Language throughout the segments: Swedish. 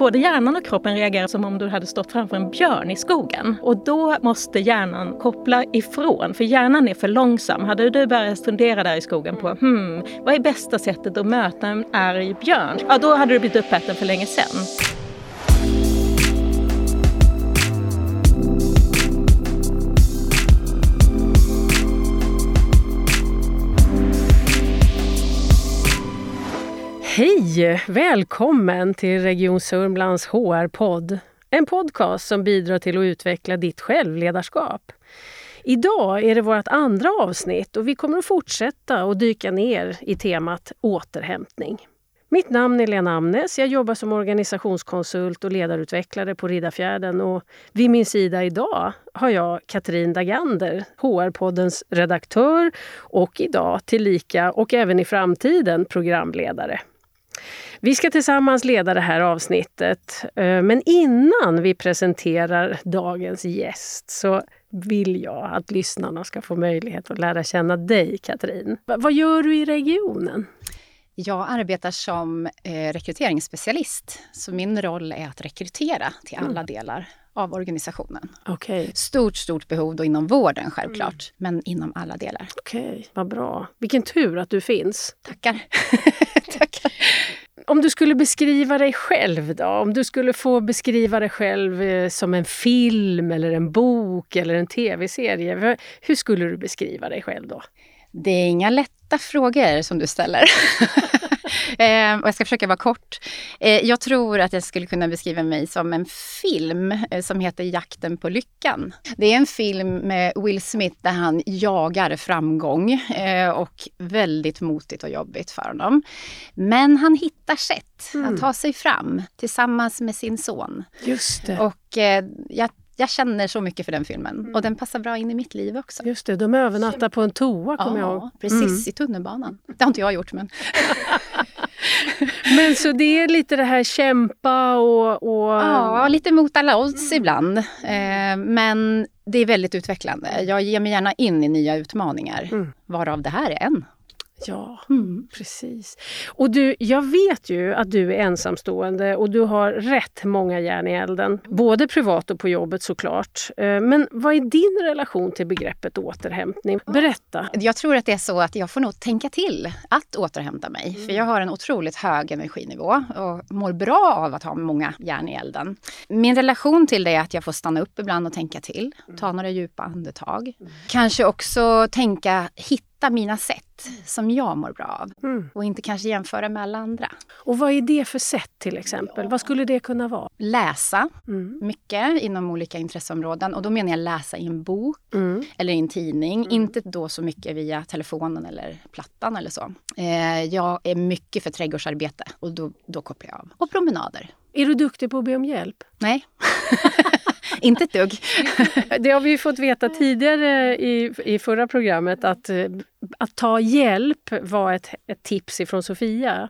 både hjärnan och kroppen reagerar som om du hade stått framför en björn i skogen. Och då måste hjärnan koppla ifrån, för hjärnan är för långsam. Hade du börjat fundera där i skogen på hmm, vad är bästa sättet att möta en arg björn? Ja, då hade du blivit uppäten för länge sedan. Hej! Välkommen till Region Sörmlands HR-podd. En podcast som bidrar till att utveckla ditt självledarskap. Idag är det vårt andra avsnitt och vi kommer att fortsätta att dyka ner i temat återhämtning. Mitt namn är Lena Amnes. Jag jobbar som organisationskonsult och ledarutvecklare på Riddarfjärden. Och vid min sida idag har jag Katrin Dagander, HR-poddens redaktör och idag tillika och även i framtiden programledare. Vi ska tillsammans leda det här avsnittet. Eh, men innan vi presenterar dagens gäst så vill jag att lyssnarna ska få möjlighet att lära känna dig, Katrin. Vad gör du i regionen? Jag arbetar som eh, rekryteringsspecialist, så min roll är att rekrytera till alla mm. delar av organisationen. Okay. Stort, stort behov då inom vården självklart, mm. men inom alla delar. Okej, okay, vad bra. Vilken tur att du finns. Tackar. Tackar. Om du skulle beskriva dig själv då? Om du skulle få beskriva dig själv eh, som en film eller en bok eller en tv-serie. Hur skulle du beskriva dig själv då? Det är inga lätta frågor som du ställer. eh, och jag ska försöka vara kort. Eh, jag tror att jag skulle kunna beskriva mig som en film eh, som heter Jakten på lyckan. Det är en film med Will Smith där han jagar framgång eh, och väldigt motigt och jobbigt för honom. Men han hittar sätt mm. att ta sig fram tillsammans med sin son. Just det. Och eh, jag jag känner så mycket för den filmen mm. och den passar bra in i mitt liv också. Just det, de övernattar på en toa kommer ja, jag ihåg. precis, mm. i tunnelbanan. Det har inte jag gjort men... men så det är lite det här kämpa och... och... Ja, lite mot alla odds mm. ibland. Eh, men det är väldigt utvecklande. Jag ger mig gärna in i nya utmaningar, mm. varav det här är en. Ja, mm. precis. Och du, jag vet ju att du är ensamstående och du har rätt många järn i elden. Både privat och på jobbet såklart. Eh, men vad är din relation till begreppet återhämtning? Berätta. Jag tror att det är så att jag får nog tänka till att återhämta mig. Mm. För jag har en otroligt hög energinivå och mår bra av att ha många järn i elden. Min relation till det är att jag får stanna upp ibland och tänka till. Ta några djupa andetag. Mm. Kanske också tänka, hitta hitta mina sätt som jag mår bra av mm. och inte kanske jämföra med alla andra. Och vad är det för sätt till exempel? Vad skulle det kunna vara? Läsa mm. mycket inom olika intresseområden och då menar jag läsa i en bok mm. eller i en tidning. Mm. Inte då så mycket via telefonen eller plattan eller så. Eh, jag är mycket för trädgårdsarbete och då, då kopplar jag av. Och promenader. Är du duktig på att be om hjälp? Nej. Inte ett dugg. Det har vi fått veta tidigare i, i förra programmet att, att ta hjälp var ett, ett tips ifrån Sofia.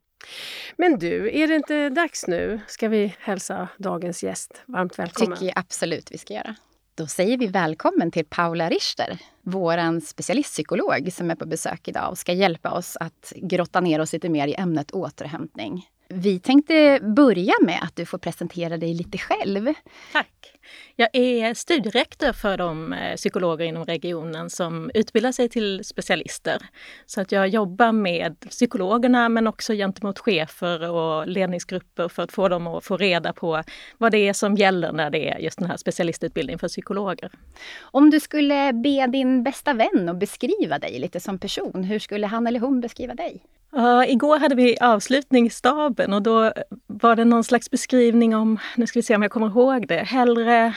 Men du, är det inte dags nu? Ska vi hälsa dagens gäst varmt välkommen? tycker jag absolut vi ska göra. Då säger vi välkommen till Paula Richter, vår specialistpsykolog som är på besök idag och ska hjälpa oss att grotta ner oss lite mer i ämnet återhämtning. Vi tänkte börja med att du får presentera dig lite själv. Tack. Jag är studierektor för de eh, psykologer inom regionen som utbildar sig till specialister. Så att jag jobbar med psykologerna men också gentemot chefer och ledningsgrupper för att få dem att få reda på vad det är som gäller när det är just den här specialistutbildningen för psykologer. Om du skulle be din bästa vän att beskriva dig lite som person, hur skulle han eller hon beskriva dig? Uh, igår hade vi avslutning i staben och då var det någon slags beskrivning om, nu ska vi se om jag kommer ihåg det, hellre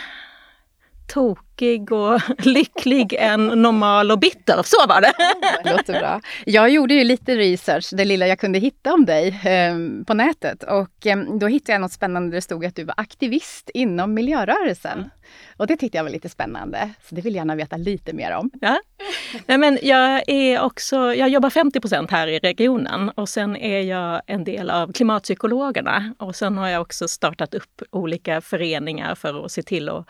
tokig och lycklig än normal och bitter. Så var det! det låter bra. Jag gjorde ju lite research, det lilla jag kunde hitta om dig eh, på nätet. Och eh, då hittade jag något spännande där det stod att du var aktivist inom miljörörelsen. Och det tyckte jag var lite spännande, så det vill jag gärna veta lite mer om. Ja. Nej, men jag, är också, jag jobbar 50% här i regionen och sen är jag en del av klimatpsykologerna. Och sen har jag också startat upp olika föreningar för att se till att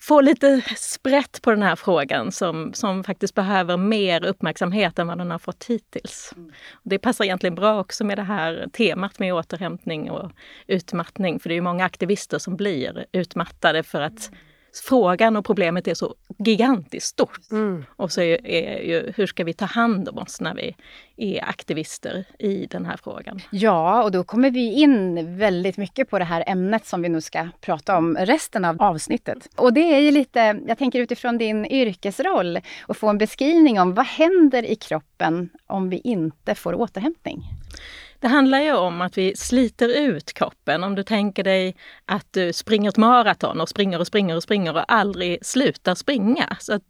få lite sprätt på den här frågan som, som faktiskt behöver mer uppmärksamhet än vad den har fått hittills. Mm. Det passar egentligen bra också med det här temat med återhämtning och utmattning, för det är många aktivister som blir utmattade för att mm frågan och problemet är så gigantiskt stort. Mm. Och så är, är ju, hur ska vi ta hand om oss när vi är aktivister i den här frågan? Ja, och då kommer vi in väldigt mycket på det här ämnet som vi nu ska prata om resten av avsnittet. Och det är ju lite, jag tänker utifrån din yrkesroll, och få en beskrivning om vad händer i kroppen om vi inte får återhämtning? Det handlar ju om att vi sliter ut kroppen. Om du tänker dig att du springer ett maraton och springer och springer och springer och aldrig slutar springa. Så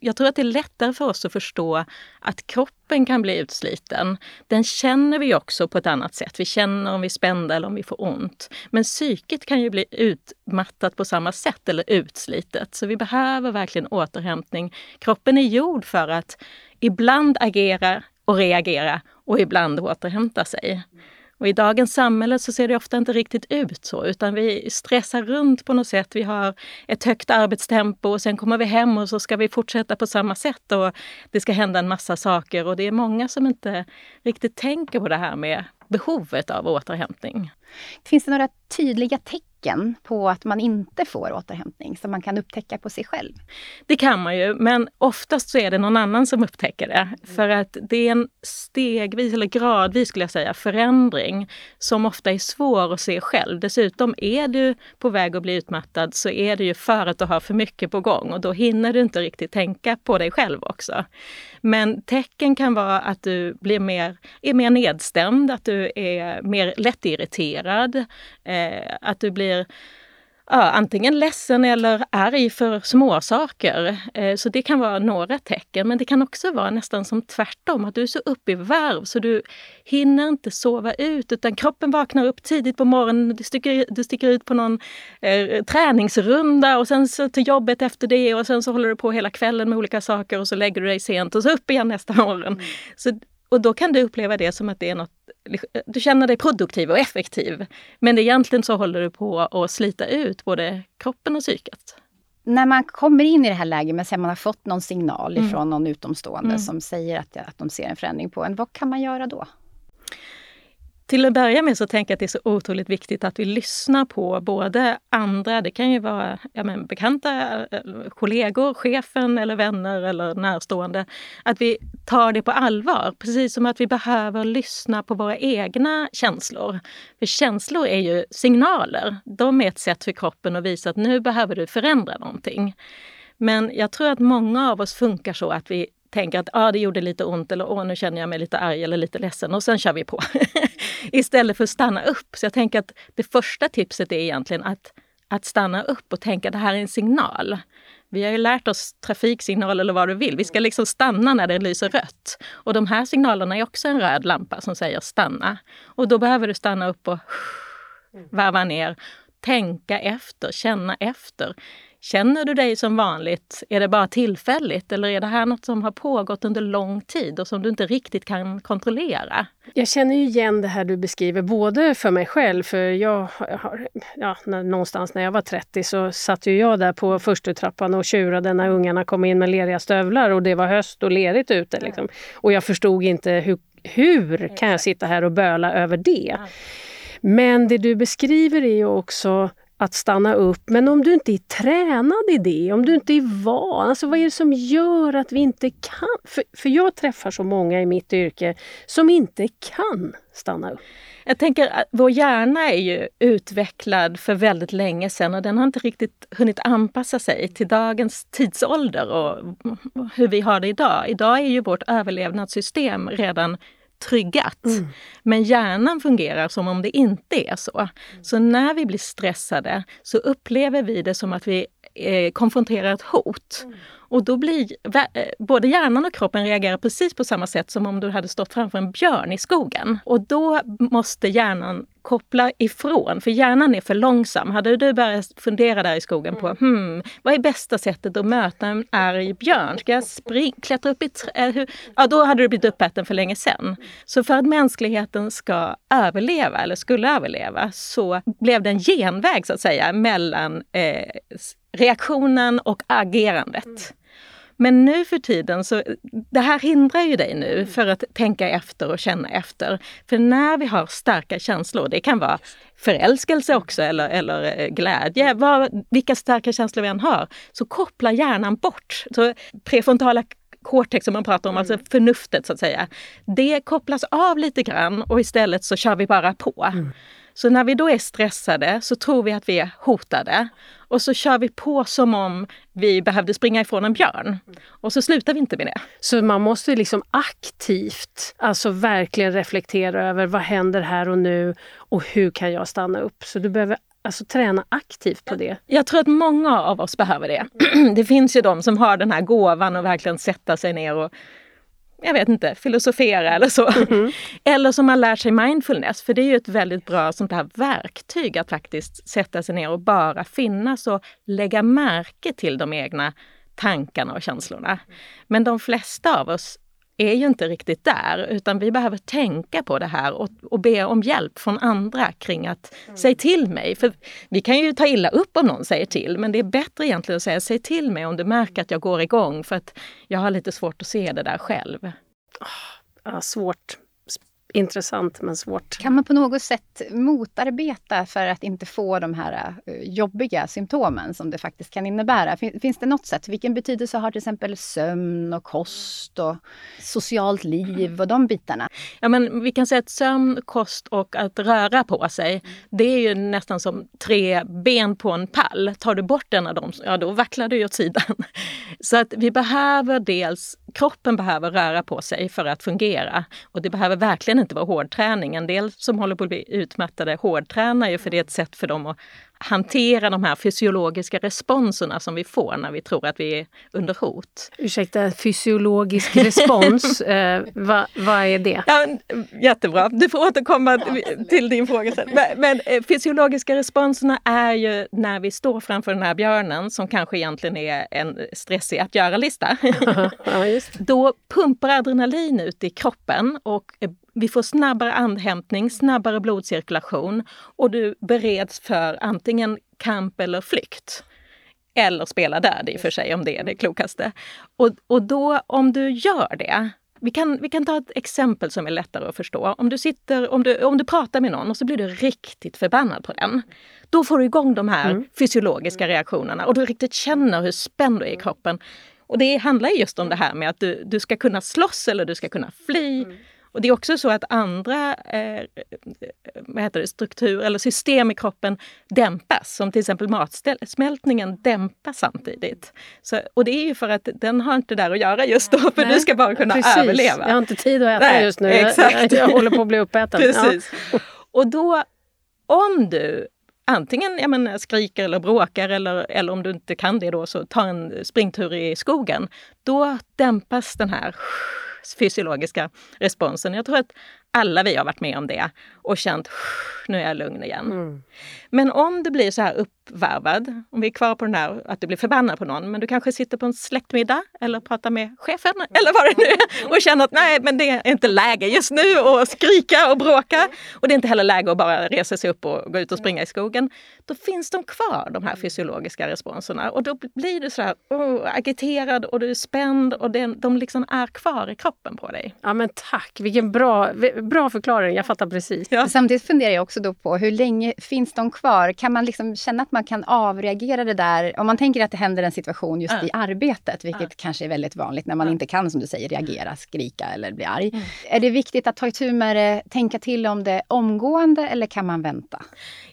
jag tror att det är lättare för oss att förstå att kroppen kan bli utsliten. Den känner vi också på ett annat sätt. Vi känner om vi är spända eller om vi får ont. Men psyket kan ju bli utmattat på samma sätt eller utslitet. Så vi behöver verkligen återhämtning. Kroppen är gjord för att ibland agera och reagera och ibland återhämta sig. Och I dagens samhälle så ser det ofta inte riktigt ut så, utan vi stressar runt på något sätt. Vi har ett högt arbetstempo och sen kommer vi hem och så ska vi fortsätta på samma sätt och det ska hända en massa saker. Och det är många som inte riktigt tänker på det här med behovet av återhämtning. Finns det några tydliga tecken tecken på att man inte får återhämtning som man kan upptäcka på sig själv? Det kan man ju, men oftast så är det någon annan som upptäcker det. Mm. För att det är en stegvis, eller gradvis skulle jag säga, förändring som ofta är svår att se själv. Dessutom är du på väg att bli utmattad så är det ju för att du har för mycket på gång och då hinner du inte riktigt tänka på dig själv också. Men tecken kan vara att du blir mer, är mer nedstämd, att du är mer lättirriterad, eh, att du blir blir ja, antingen ledsen eller arg för småsaker. Eh, så det kan vara några tecken. Men det kan också vara nästan som tvärtom, att du är så uppe i varv så du hinner inte sova ut utan kroppen vaknar upp tidigt på morgonen, du sticker, du sticker ut på någon eh, träningsrunda och sen så till jobbet efter det och sen så håller du på hela kvällen med olika saker och så lägger du dig sent och så upp igen nästa morgon. Mm. Så och då kan du uppleva det som att det är något, du känner dig produktiv och effektiv. Men egentligen så håller du på att slita ut både kroppen och psyket. När man kommer in i det här läget, men sen man har fått någon signal mm. ifrån någon utomstående mm. som säger att, att de ser en förändring på en, vad kan man göra då? Till att börja med så tänker jag att det är så otroligt viktigt att vi lyssnar på både andra, det kan ju vara ja, men, bekanta eh, kollegor, chefen eller vänner eller närstående. Att vi tar det på allvar, precis som att vi behöver lyssna på våra egna känslor. För känslor är ju signaler. De är ett sätt för kroppen att visa att nu behöver du förändra någonting. Men jag tror att många av oss funkar så att vi tänker att ah, det gjorde lite ont eller åh, nu känner jag mig lite arg eller lite ledsen och sen kör vi på. Istället för att stanna upp. Så jag tänker att det första tipset är egentligen att, att stanna upp och tänka att det här är en signal. Vi har ju lärt oss trafiksignal eller vad du vill. Vi ska liksom stanna när det lyser rött. Och de här signalerna är också en röd lampa som säger stanna. Och då behöver du stanna upp och varva ner, tänka efter, känna efter. Känner du dig som vanligt? Är det bara tillfälligt eller är det här något som har pågått under lång tid och som du inte riktigt kan kontrollera? Jag känner igen det här du beskriver, både för mig själv, för jag har, ja, när, någonstans när jag var 30 så satt ju jag där på första trappan och tjurade när ungarna kom in med leriga stövlar och det var höst och lerigt ute. Liksom. Och jag förstod inte hur, hur kan jag sitta här och böla över det? Men det du beskriver är ju också att stanna upp. Men om du inte är tränad i det, om du inte är van, alltså vad är det som gör att vi inte kan? För, för jag träffar så många i mitt yrke som inte kan stanna upp. Jag tänker att vår hjärna är ju utvecklad för väldigt länge sedan och den har inte riktigt hunnit anpassa sig till dagens tidsålder och hur vi har det idag. Idag är ju vårt överlevnadssystem redan tryggat. Mm. Men hjärnan fungerar som om det inte är så. Mm. Så när vi blir stressade så upplever vi det som att vi eh, konfronterar ett hot. Mm. Och då blir eh, både hjärnan och kroppen reagerar precis på samma sätt som om du hade stått framför en björn i skogen. Och då måste hjärnan koppla ifrån, för hjärnan är för långsam. Hade du börjat fundera där i skogen på hmm, vad är bästa sättet att möta en arg björn? Ska jag spring, klättra upp i träd? Eh, ja, då hade du blivit uppäten för länge sedan. Så för att mänskligheten ska överleva, eller skulle överleva, så blev det en genväg så att säga mellan eh, reaktionen och agerandet. Men nu för tiden så, det här hindrar ju dig nu för att tänka efter och känna efter. För när vi har starka känslor, det kan vara förälskelse också eller, eller eh, glädje, vad, vilka starka känslor vi än har, så kopplar hjärnan bort. Så prefrontala cortex som man pratar om, alltså mm. alltså förnuftet så att säga. Det kopplas av lite grann och istället så kör vi bara på. Mm. Så när vi då är stressade så tror vi att vi är hotade. Och så kör vi på som om vi behövde springa ifrån en björn. Och så slutar vi inte med det. Så man måste liksom aktivt, alltså verkligen reflektera över vad händer här och nu och hur kan jag stanna upp? Så du behöver alltså träna aktivt på det? Jag tror att många av oss behöver det. Det finns ju de som har den här gåvan att verkligen sätta sig ner och jag vet inte, filosofera eller så. Mm. eller som har lärt sig mindfulness, för det är ju ett väldigt bra sånt här verktyg att faktiskt sätta sig ner och bara finnas och lägga märke till de egna tankarna och känslorna. Men de flesta av oss är ju inte riktigt där, utan vi behöver tänka på det här och, och be om hjälp från andra kring att mm. säg till mig. För vi kan ju ta illa upp om någon säger till, men det är bättre egentligen att säga säg till mig om du märker att jag går igång för att jag har lite svårt att se det där själv. Ah, svårt intressant men svårt. Kan man på något sätt motarbeta för att inte få de här uh, jobbiga symptomen som det faktiskt kan innebära? Fin finns det något sätt? Vilken betydelse har till exempel sömn och kost och socialt liv och de bitarna? Ja, men vi kan säga att sömn, kost och att röra på sig, det är ju nästan som tre ben på en pall. Tar du bort en av dem, ja då vacklar du åt sidan. Så att vi behöver dels kroppen behöver röra på sig för att fungera. Och det behöver verkligen inte vara hårdträning. En del som håller på att bli utmattade hårdtränar ju för det är ett sätt för dem att hantera de här fysiologiska responserna som vi får när vi tror att vi är under hot. Ursäkta, fysiologisk respons, eh, vad va är det? Ja, jättebra, du får återkomma till din fråga sen. Men, men eh, fysiologiska responserna är ju när vi står framför den här björnen som kanske egentligen är en stressig att göra-lista. Ja, Då pumpar adrenalin ut i kroppen och vi får snabbare andhämtning, snabbare blodcirkulation och du bereds för antingen kamp eller flykt. Eller spela död i och för sig, om det är det klokaste. Och, och då, om du gör det, vi kan, vi kan ta ett exempel som är lättare att förstå. Om du, sitter, om, du, om du pratar med någon och så blir du riktigt förbannad på den. Då får du igång de här mm. fysiologiska reaktionerna och du riktigt känner hur spänd du är i kroppen. Och det handlar just om det här med att du, du ska kunna slåss eller du ska kunna fly. Mm. Och det är också så att andra eh, vad heter det, struktur eller system i kroppen dämpas, som till exempel matsmältningen dämpas samtidigt. Så, och det är ju för att den har inte där att göra just då, för Nej, du ska bara kunna precis. överleva. Jag har inte tid att äta Nej, just nu, exakt. Jag, jag håller på att bli uppäten. precis. Ja. Och då, om du antingen jag menar, skriker eller bråkar eller, eller om du inte kan det då så ta en springtur i skogen. Då dämpas den här fysiologiska responsen. Jag tror att alla vi har varit med om det och känt nu är jag lugn igen. Mm. Men om du blir så här uppvarvad, om vi är kvar på den här att du blir förbannad på någon, men du kanske sitter på en släktmiddag eller pratar med chefen eller vad det nu är och känner att nej, men det är inte läge just nu att skrika och bråka och det är inte heller läge att bara resa sig upp och gå ut och springa i skogen. Då finns de kvar, de här fysiologiska responserna och då blir du så här oh, agiterad och du är spänd och den, de liksom är kvar i kroppen på dig. Ja men tack, vilken bra, bra förklaring, jag fattar precis. Ja. Samtidigt funderar jag också då på hur länge finns de kvar? Kan man liksom känna att man kan avreagera det där? Om man tänker att det händer en situation just uh. i arbetet, vilket uh. kanske är väldigt vanligt när man inte kan, som du säger, reagera, skrika eller bli arg. Mm. Är det viktigt att ta itu med det, tänka till om det omgående eller kan man vänta?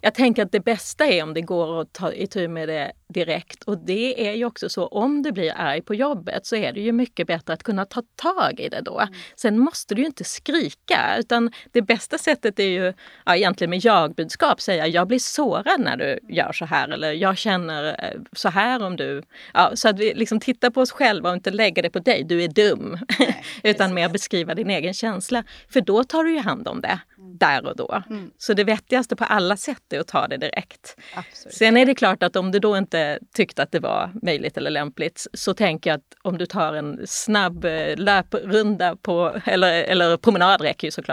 Jag tänker att det bästa är om det går att ta itu med det direkt. Och det är ju också så, om du blir arg på jobbet så är det ju mycket bättre att kunna ta tag i det då. Mm. Sen måste du ju inte skrika, utan det bästa sättet är ju ja, egentligen med jag-budskap säga jag blir sårad när du gör så här eller jag känner eh, så här om du... Ja, så att vi liksom tittar på oss själva och inte lägger det på dig, du är dum. Nej, utan mer beskriva din egen känsla. För då tar du ju hand om det mm. där och då. Mm. Så det vettigaste på alla sätt är att ta det direkt. Absolut. Sen är det klart att om du då inte tyckte att det var möjligt eller lämpligt så tänker jag att om du tar en snabb eh, löprunda på, eller, eller promenad räcker ju såklart,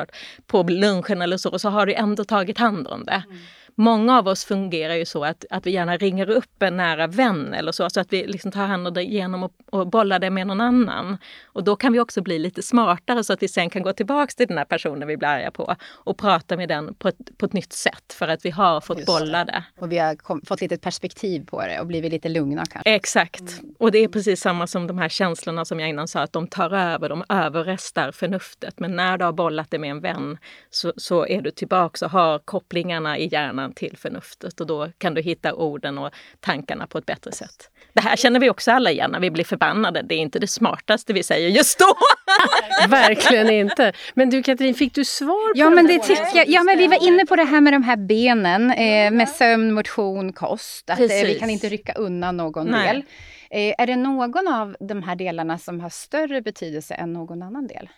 på lunchen eller så, så har du ändå tagit hand om det. Mm många av oss fungerar ju så att, att vi gärna ringer upp en nära vän eller så, så att vi liksom tar hand om det genom att och bollar det med någon annan. Och då kan vi också bli lite smartare så att vi sen kan gå tillbaks till den här personen vi blir arga på och prata med den på ett, på ett nytt sätt för att vi har fått Just bolla det. Och vi har kom, fått lite perspektiv på det och blivit lite lugna kanske. Exakt. Mm. Och det är precis samma som de här känslorna som jag innan sa, att de tar över, de överrestar förnuftet. Men när du har bollat det med en vän så, så är du tillbaks och har kopplingarna i hjärnan till förnuftet och då kan du hitta orden och tankarna på ett bättre sätt. Det här känner vi också alla igen när vi blir förbannade. Det är inte det smartaste vi säger just då. Verkligen inte. Men du Katrin, fick du svar på Ja, men det tycker jag. Ja, men vi var inne på det här med de här benen eh, med sömn, motion, kost. Att eh, vi kan inte rycka undan någon Nej. del. Eh, är det någon av de här delarna som har större betydelse än någon annan del?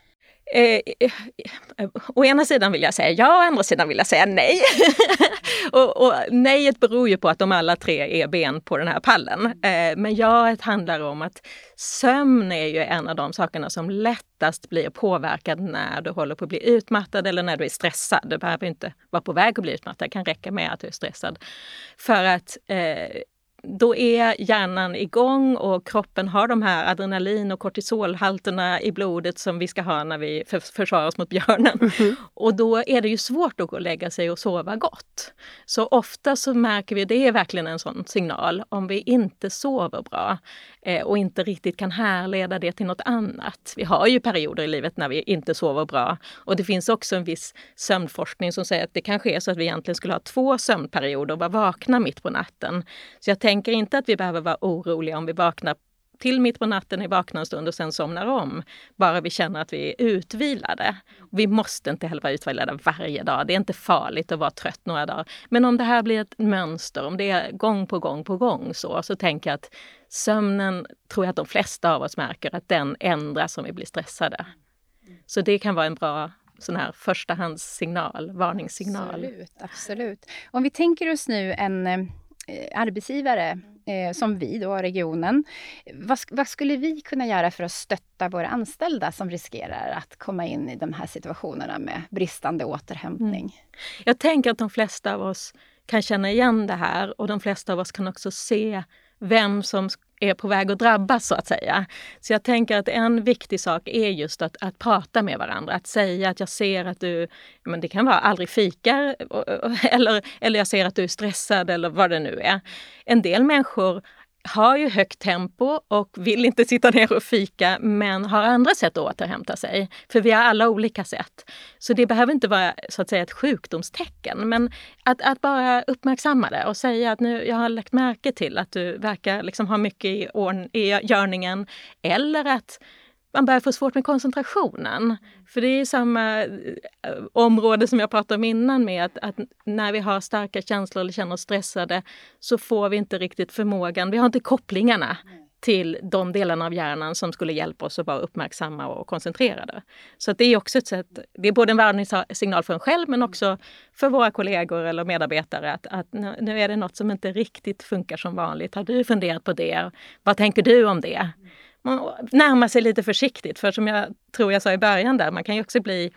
Eh, eh, eh, å ena sidan vill jag säga ja, å andra sidan vill jag säga nej. och, och nejet beror ju på att de alla tre är ben på den här pallen. Eh, men jaet handlar om att sömn är ju en av de sakerna som lättast blir påverkad när du håller på att bli utmattad eller när du är stressad. Du behöver inte vara på väg att bli utmattad, det kan räcka med att du är stressad. För att eh, då är hjärnan igång och kroppen har de här adrenalin och kortisolhalterna i blodet som vi ska ha när vi försvarar oss mot björnen. Mm -hmm. Och då är det ju svårt att gå och lägga sig och sova gott. Så ofta så märker vi, det är verkligen en sån signal, om vi inte sover bra Eh, och inte riktigt kan härleda det till något annat. Vi har ju perioder i livet när vi inte sover bra och det finns också en viss sömnforskning som säger att det kanske är så att vi egentligen skulle ha två sömnperioder och vara vakna mitt på natten. Så jag tänker inte att vi behöver vara oroliga om vi vaknar till mitt på natten, är vakna en stund och sen somnar om. Bara vi känner att vi är utvilade. Vi måste inte heller vara utvilade varje dag. Det är inte farligt att vara trött några dagar. Men om det här blir ett mönster, om det är gång på gång på gång så, så tänker jag att sömnen, tror jag att de flesta av oss märker, att den ändras om vi blir stressade. Så det kan vara en bra sån här förstahandssignal, varningssignal. Absolut, absolut. Om vi tänker oss nu en eh, arbetsgivare eh, som vi då, regionen. Vad, vad, skulle vi kunna göra för att stötta våra anställda som riskerar att komma in i de här situationerna med bristande återhämtning? Mm. Jag tänker att de flesta av oss kan känna igen det här och de flesta av oss kan också se vem som är på väg att drabbas så att säga. Så jag tänker att en viktig sak är just att, att prata med varandra, att säga att jag ser att du, men det kan vara aldrig fikar eller, eller jag ser att du är stressad eller vad det nu är. En del människor har ju högt tempo och vill inte sitta ner och fika men har andra sätt att återhämta sig. För vi har alla olika sätt. Så det behöver inte vara så att säga ett sjukdomstecken men att, att bara uppmärksamma det och säga att nu, jag har lagt märke till att du verkar liksom ha mycket i, i görningen. Eller att man börjar få svårt med koncentrationen. För det är samma eh, område som jag pratade om innan med att, att, när vi har starka känslor eller känner oss stressade så får vi inte riktigt förmågan, vi har inte kopplingarna till de delarna av hjärnan som skulle hjälpa oss att vara uppmärksamma och koncentrerade. Så det är också ett sätt, det är både en varningssignal för en själv men också för våra kollegor eller medarbetare att, att nu är det något som inte riktigt funkar som vanligt. Har du funderat på det? Vad tänker du om det? Man närmar sig lite försiktigt. För som jag tror jag sa i början där, man kan ju också bli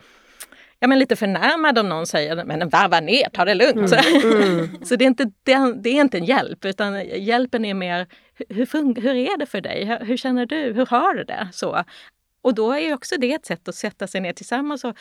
ja, men lite förnärmad om någon säger men varva ner, ta det lugnt. Mm. Mm. så det är, inte, det är inte en hjälp utan hjälpen är mer hur, hur är det för dig? Hur, hur, känner du? Hur har du det? Så. Och då är också det ett sätt att sätta sig ner tillsammans och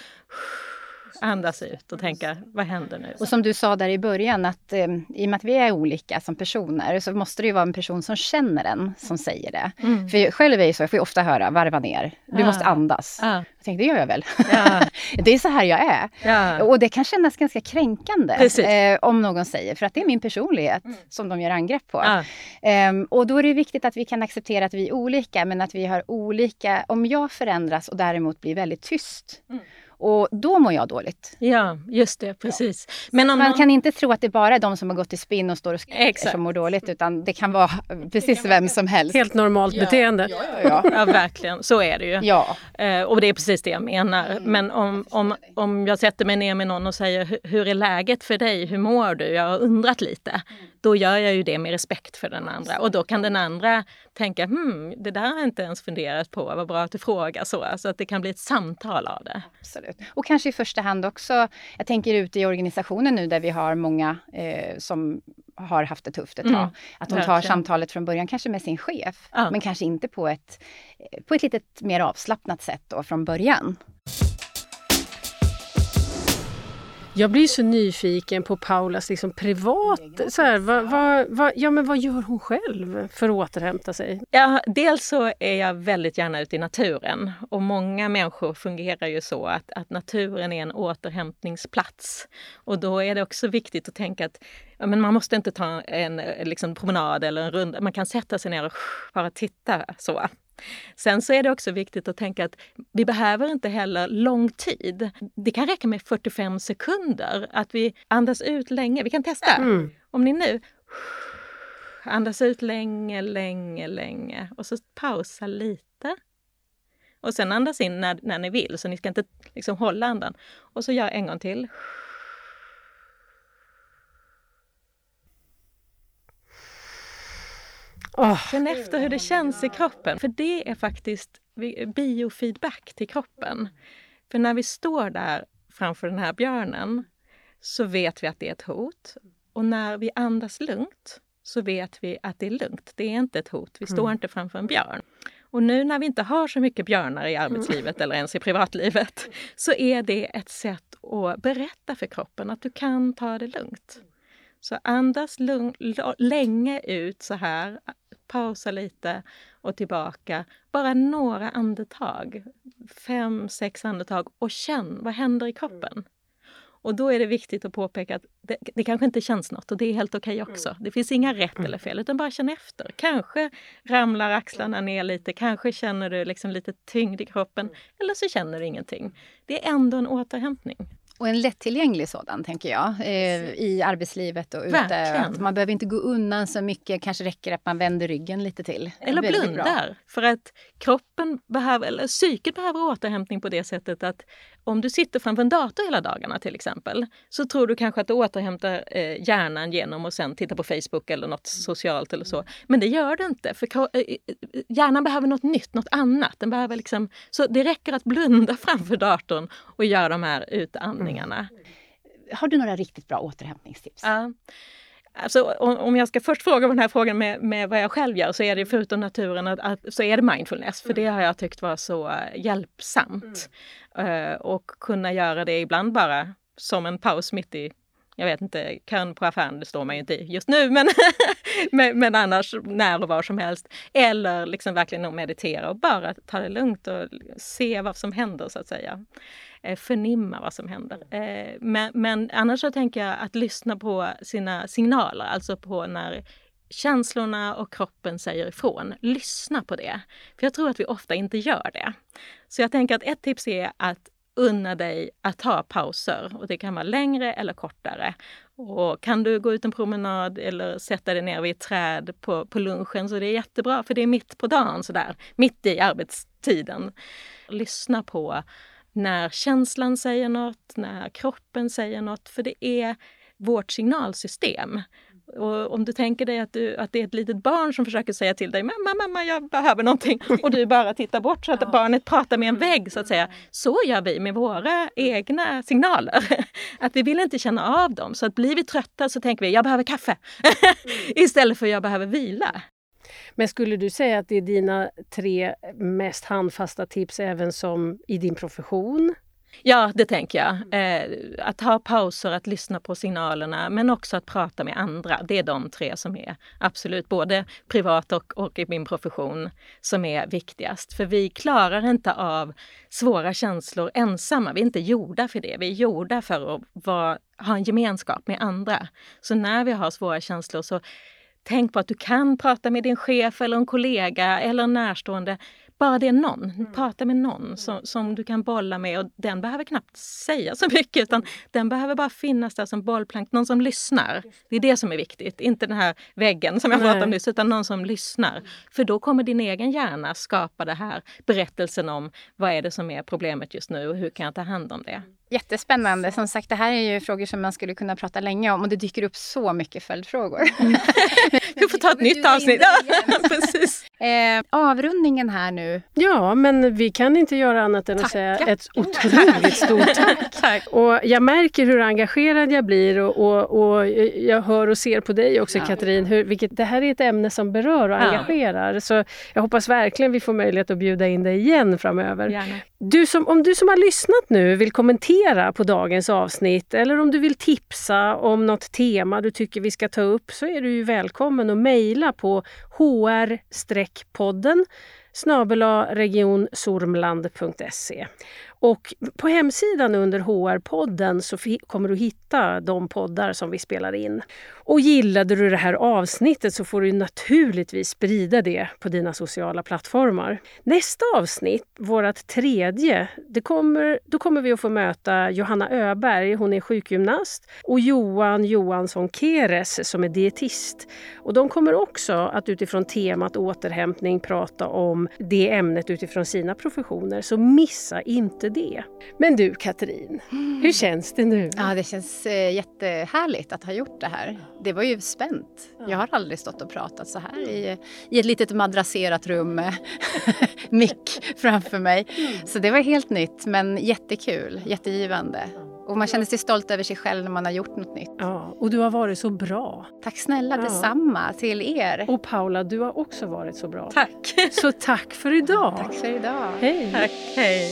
andas ut och tänka, vad händer nu? Och som du sa där i början, att eh, i och med att vi är olika som personer så måste det ju vara en person som känner en som säger det. Mm. För själv är det så, jag får ju ofta höra, varva ner, du ah. måste andas. Ah. Jag tänkte, det gör jag väl. Ja. det är så här jag är. Ja. Och det kan kännas ganska kränkande eh, om någon säger, för att det är min personlighet mm. som de gör angrepp på. Ah. Eh, och då är det viktigt att vi kan acceptera att vi är olika, men att vi har olika, om jag förändras och däremot blir väldigt tyst, mm och då mår jag dåligt. Ja, just det, precis. Ja. Men man någon... kan inte tro att det bara är de som har gått i spinn och står och skriker som mår dåligt, utan det kan vara precis vem som helst. Helt normalt ja. beteende. Ja, ja, ja. ja, verkligen. Så är det ju. Ja. Eh, och det är precis det jag menar. Mm. Men om, om, om jag sätter mig ner med någon och säger hur är läget för dig, hur mår du? Jag har undrat lite. Då gör jag ju det med respekt för den andra. Och då kan den andra tänka, hmm, det där har jag inte ens funderat på, vad bra att du frågar så. Så att det kan bli ett samtal av det. Absolut. Och kanske i första hand också, jag tänker ute i organisationen nu där vi har många eh, som har haft det tufft ett tag. Mm, att de tar verkligen. samtalet från början, kanske med sin chef, ja. men kanske inte på ett, på ett lite mer avslappnat sätt då från början. Jag blir så nyfiken på Paulas liksom privat... Så här, vad, vad, vad, ja, men vad gör hon själv för att återhämta sig? Ja, dels så är jag väldigt gärna ute i naturen. Och många människor fungerar ju så att, att naturen är en återhämtningsplats. Och då är det också viktigt att tänka att ja, men man måste inte ta en liksom, promenad eller en runda. Man kan sätta sig ner och bara titta så. Sen så är det också viktigt att tänka att vi behöver inte heller lång tid. Det kan räcka med 45 sekunder, att vi andas ut länge. Vi kan testa. Mm. Om ni nu andas ut länge, länge, länge och så pausa lite. Och sen andas in när, när ni vill, så ni ska inte liksom hålla andan. Och så gör en gång till. Oh. Känn efter hur det känns i kroppen. För det är faktiskt biofeedback till kroppen. För när vi står där framför den här björnen så vet vi att det är ett hot. Och när vi andas lugnt så vet vi att det är lugnt. Det är inte ett hot. Vi står mm. inte framför en björn. Och nu när vi inte har så mycket björnar i arbetslivet mm. eller ens i privatlivet så är det ett sätt att berätta för kroppen att du kan ta det lugnt. Så andas lugn, länge ut så här, pausa lite och tillbaka. Bara några andetag, fem, sex andetag och känn vad händer i kroppen. Och då är det viktigt att påpeka att det, det kanske inte känns något och det är helt okej okay också. Det finns inga rätt eller fel utan bara känn efter. Kanske ramlar axlarna ner lite, kanske känner du liksom lite tyngd i kroppen eller så känner du ingenting. Det är ändå en återhämtning. Och en lättillgänglig sådan, tänker jag, eh, i arbetslivet och ute. Att man behöver inte gå undan så mycket, kanske räcker att man vänder ryggen lite till. Eller blundar. För att kroppen behöver, eller psyket behöver återhämtning på det sättet att om du sitter framför en dator hela dagarna till exempel, så tror du kanske att du återhämtar eh, hjärnan genom att sen titta på Facebook eller något socialt eller så. Men det gör du inte, för eh, eh, hjärnan behöver något nytt, något annat. Den behöver liksom, så det räcker att blunda framför datorn och göra de här utandningarna. Mm. Har du några riktigt bra återhämtningstips? Ja. Alltså, om jag ska först fråga på den här frågan med, med vad jag själv gör så är det förutom naturen att, att, så är det mindfulness. För det har jag tyckt var så uh, hjälpsamt. Mm. Uh, och kunna göra det ibland bara som en paus mitt i jag vet inte, kön på affären, det står man ju inte i just nu, men, men, men, annars när och var som helst. Eller liksom verkligen meditera och bara ta det lugnt och se vad som händer så att säga. Eh, förnimma vad som händer. Eh, men, men annars så tänker jag att lyssna på sina signaler, alltså på när känslorna och kroppen säger ifrån. Lyssna på det. För jag tror att vi ofta inte gör det. Så jag tänker att ett tips är att unna dig att ta pauser. Och det kan vara längre eller kortare. Och kan du gå ut en promenad eller sätta dig ner vid ett träd på, på lunchen så det är jättebra för det är mitt på dagen sådär, mitt i arbetstiden. Lyssna på när känslan säger något, när kroppen säger något, för det är vårt signalsystem. Och om du tänker dig att, du, att det är ett litet barn som försöker säga till dig mamma, mamma, jag behöver någonting och du bara tittar bort så att ja. barnet pratar med en vägg så att säga. Så gör vi med våra egna signaler. Att vi vill inte känna av dem. Så att blir vi trötta så tänker vi jag behöver kaffe istället för jag behöver vila. Men skulle du säga att det är dina tre mest handfasta tips även som i din profession? Ja, det tänker jag. Eh, att ha pauser, att lyssna på signalerna men också att prata med andra. Det är de tre som är absolut, både privat och, och i min profession, som är viktigast. För vi klarar inte av svåra känslor ensamma. Vi är inte gjorda för det. Vi är gjorda för att vara, ha en gemenskap med andra. Så när vi har svåra känslor så Tänk på att du kan prata med din chef eller en kollega eller en närstående. Bara det är någon, mm. prata med någon som, som du kan bolla med och den behöver knappt säga så mycket utan den behöver bara finnas där som bollplank, någon som lyssnar. Det är det som är viktigt, inte den här väggen som jag pratade om nyss utan någon som lyssnar. Mm. För då kommer din egen hjärna skapa det här berättelsen om vad är det som är problemet just nu och hur kan jag ta hand om det. Jättespännande. Som sagt, det här är ju frågor som man skulle kunna prata länge om och det dyker upp så mycket följdfrågor. Vi får ta ett nytt avsnitt. Precis. Eh, avrundningen här nu. Ja, men vi kan inte göra annat än att Tacka. säga ett otroligt stort tack. Tack. Och jag märker hur engagerad jag blir och, och, och jag hör och ser på dig också Ja. Katrin, hur, vilket, det här är ett ämne som berör och Ja. engagerar. Så jag hoppas verkligen vi får möjlighet att bjuda in dig igen framöver. Gärna. Du som, om du som har lyssnat nu vill kommentera på dagens avsnitt eller om du vill tipsa om något tema du tycker vi ska ta upp så är du ju välkommen att mejla på hr-podden snabela och på hemsidan under HR-podden så kommer du hitta de poddar som vi spelar in. Och gillade du det här avsnittet så får du naturligtvis sprida det på dina sociala plattformar. Nästa avsnitt, vårt tredje, det kommer, då kommer vi att få möta Johanna Öberg, hon är sjukgymnast, och Johan Johansson Keres som är dietist. Och de kommer också att utifrån temat återhämtning prata om det ämnet utifrån sina professioner, så missa inte det. Men du Katrin, hur känns det nu? Ja, det känns eh, jättehärligt att ha gjort det här. Det var ju spänt. Jag har aldrig stått och pratat så här i, i ett litet madrasserat rum med mick framför mig. Så det var helt nytt, men jättekul, jättegivande. Och man känner sig stolt över sig själv när man har gjort något nytt. Ja, och du har varit så bra. Tack snälla, Ja. detsamma till er. Och Paula, du har också varit så bra. Tack. Så tack för idag. Tack för idag. Hej! Tack. Hej.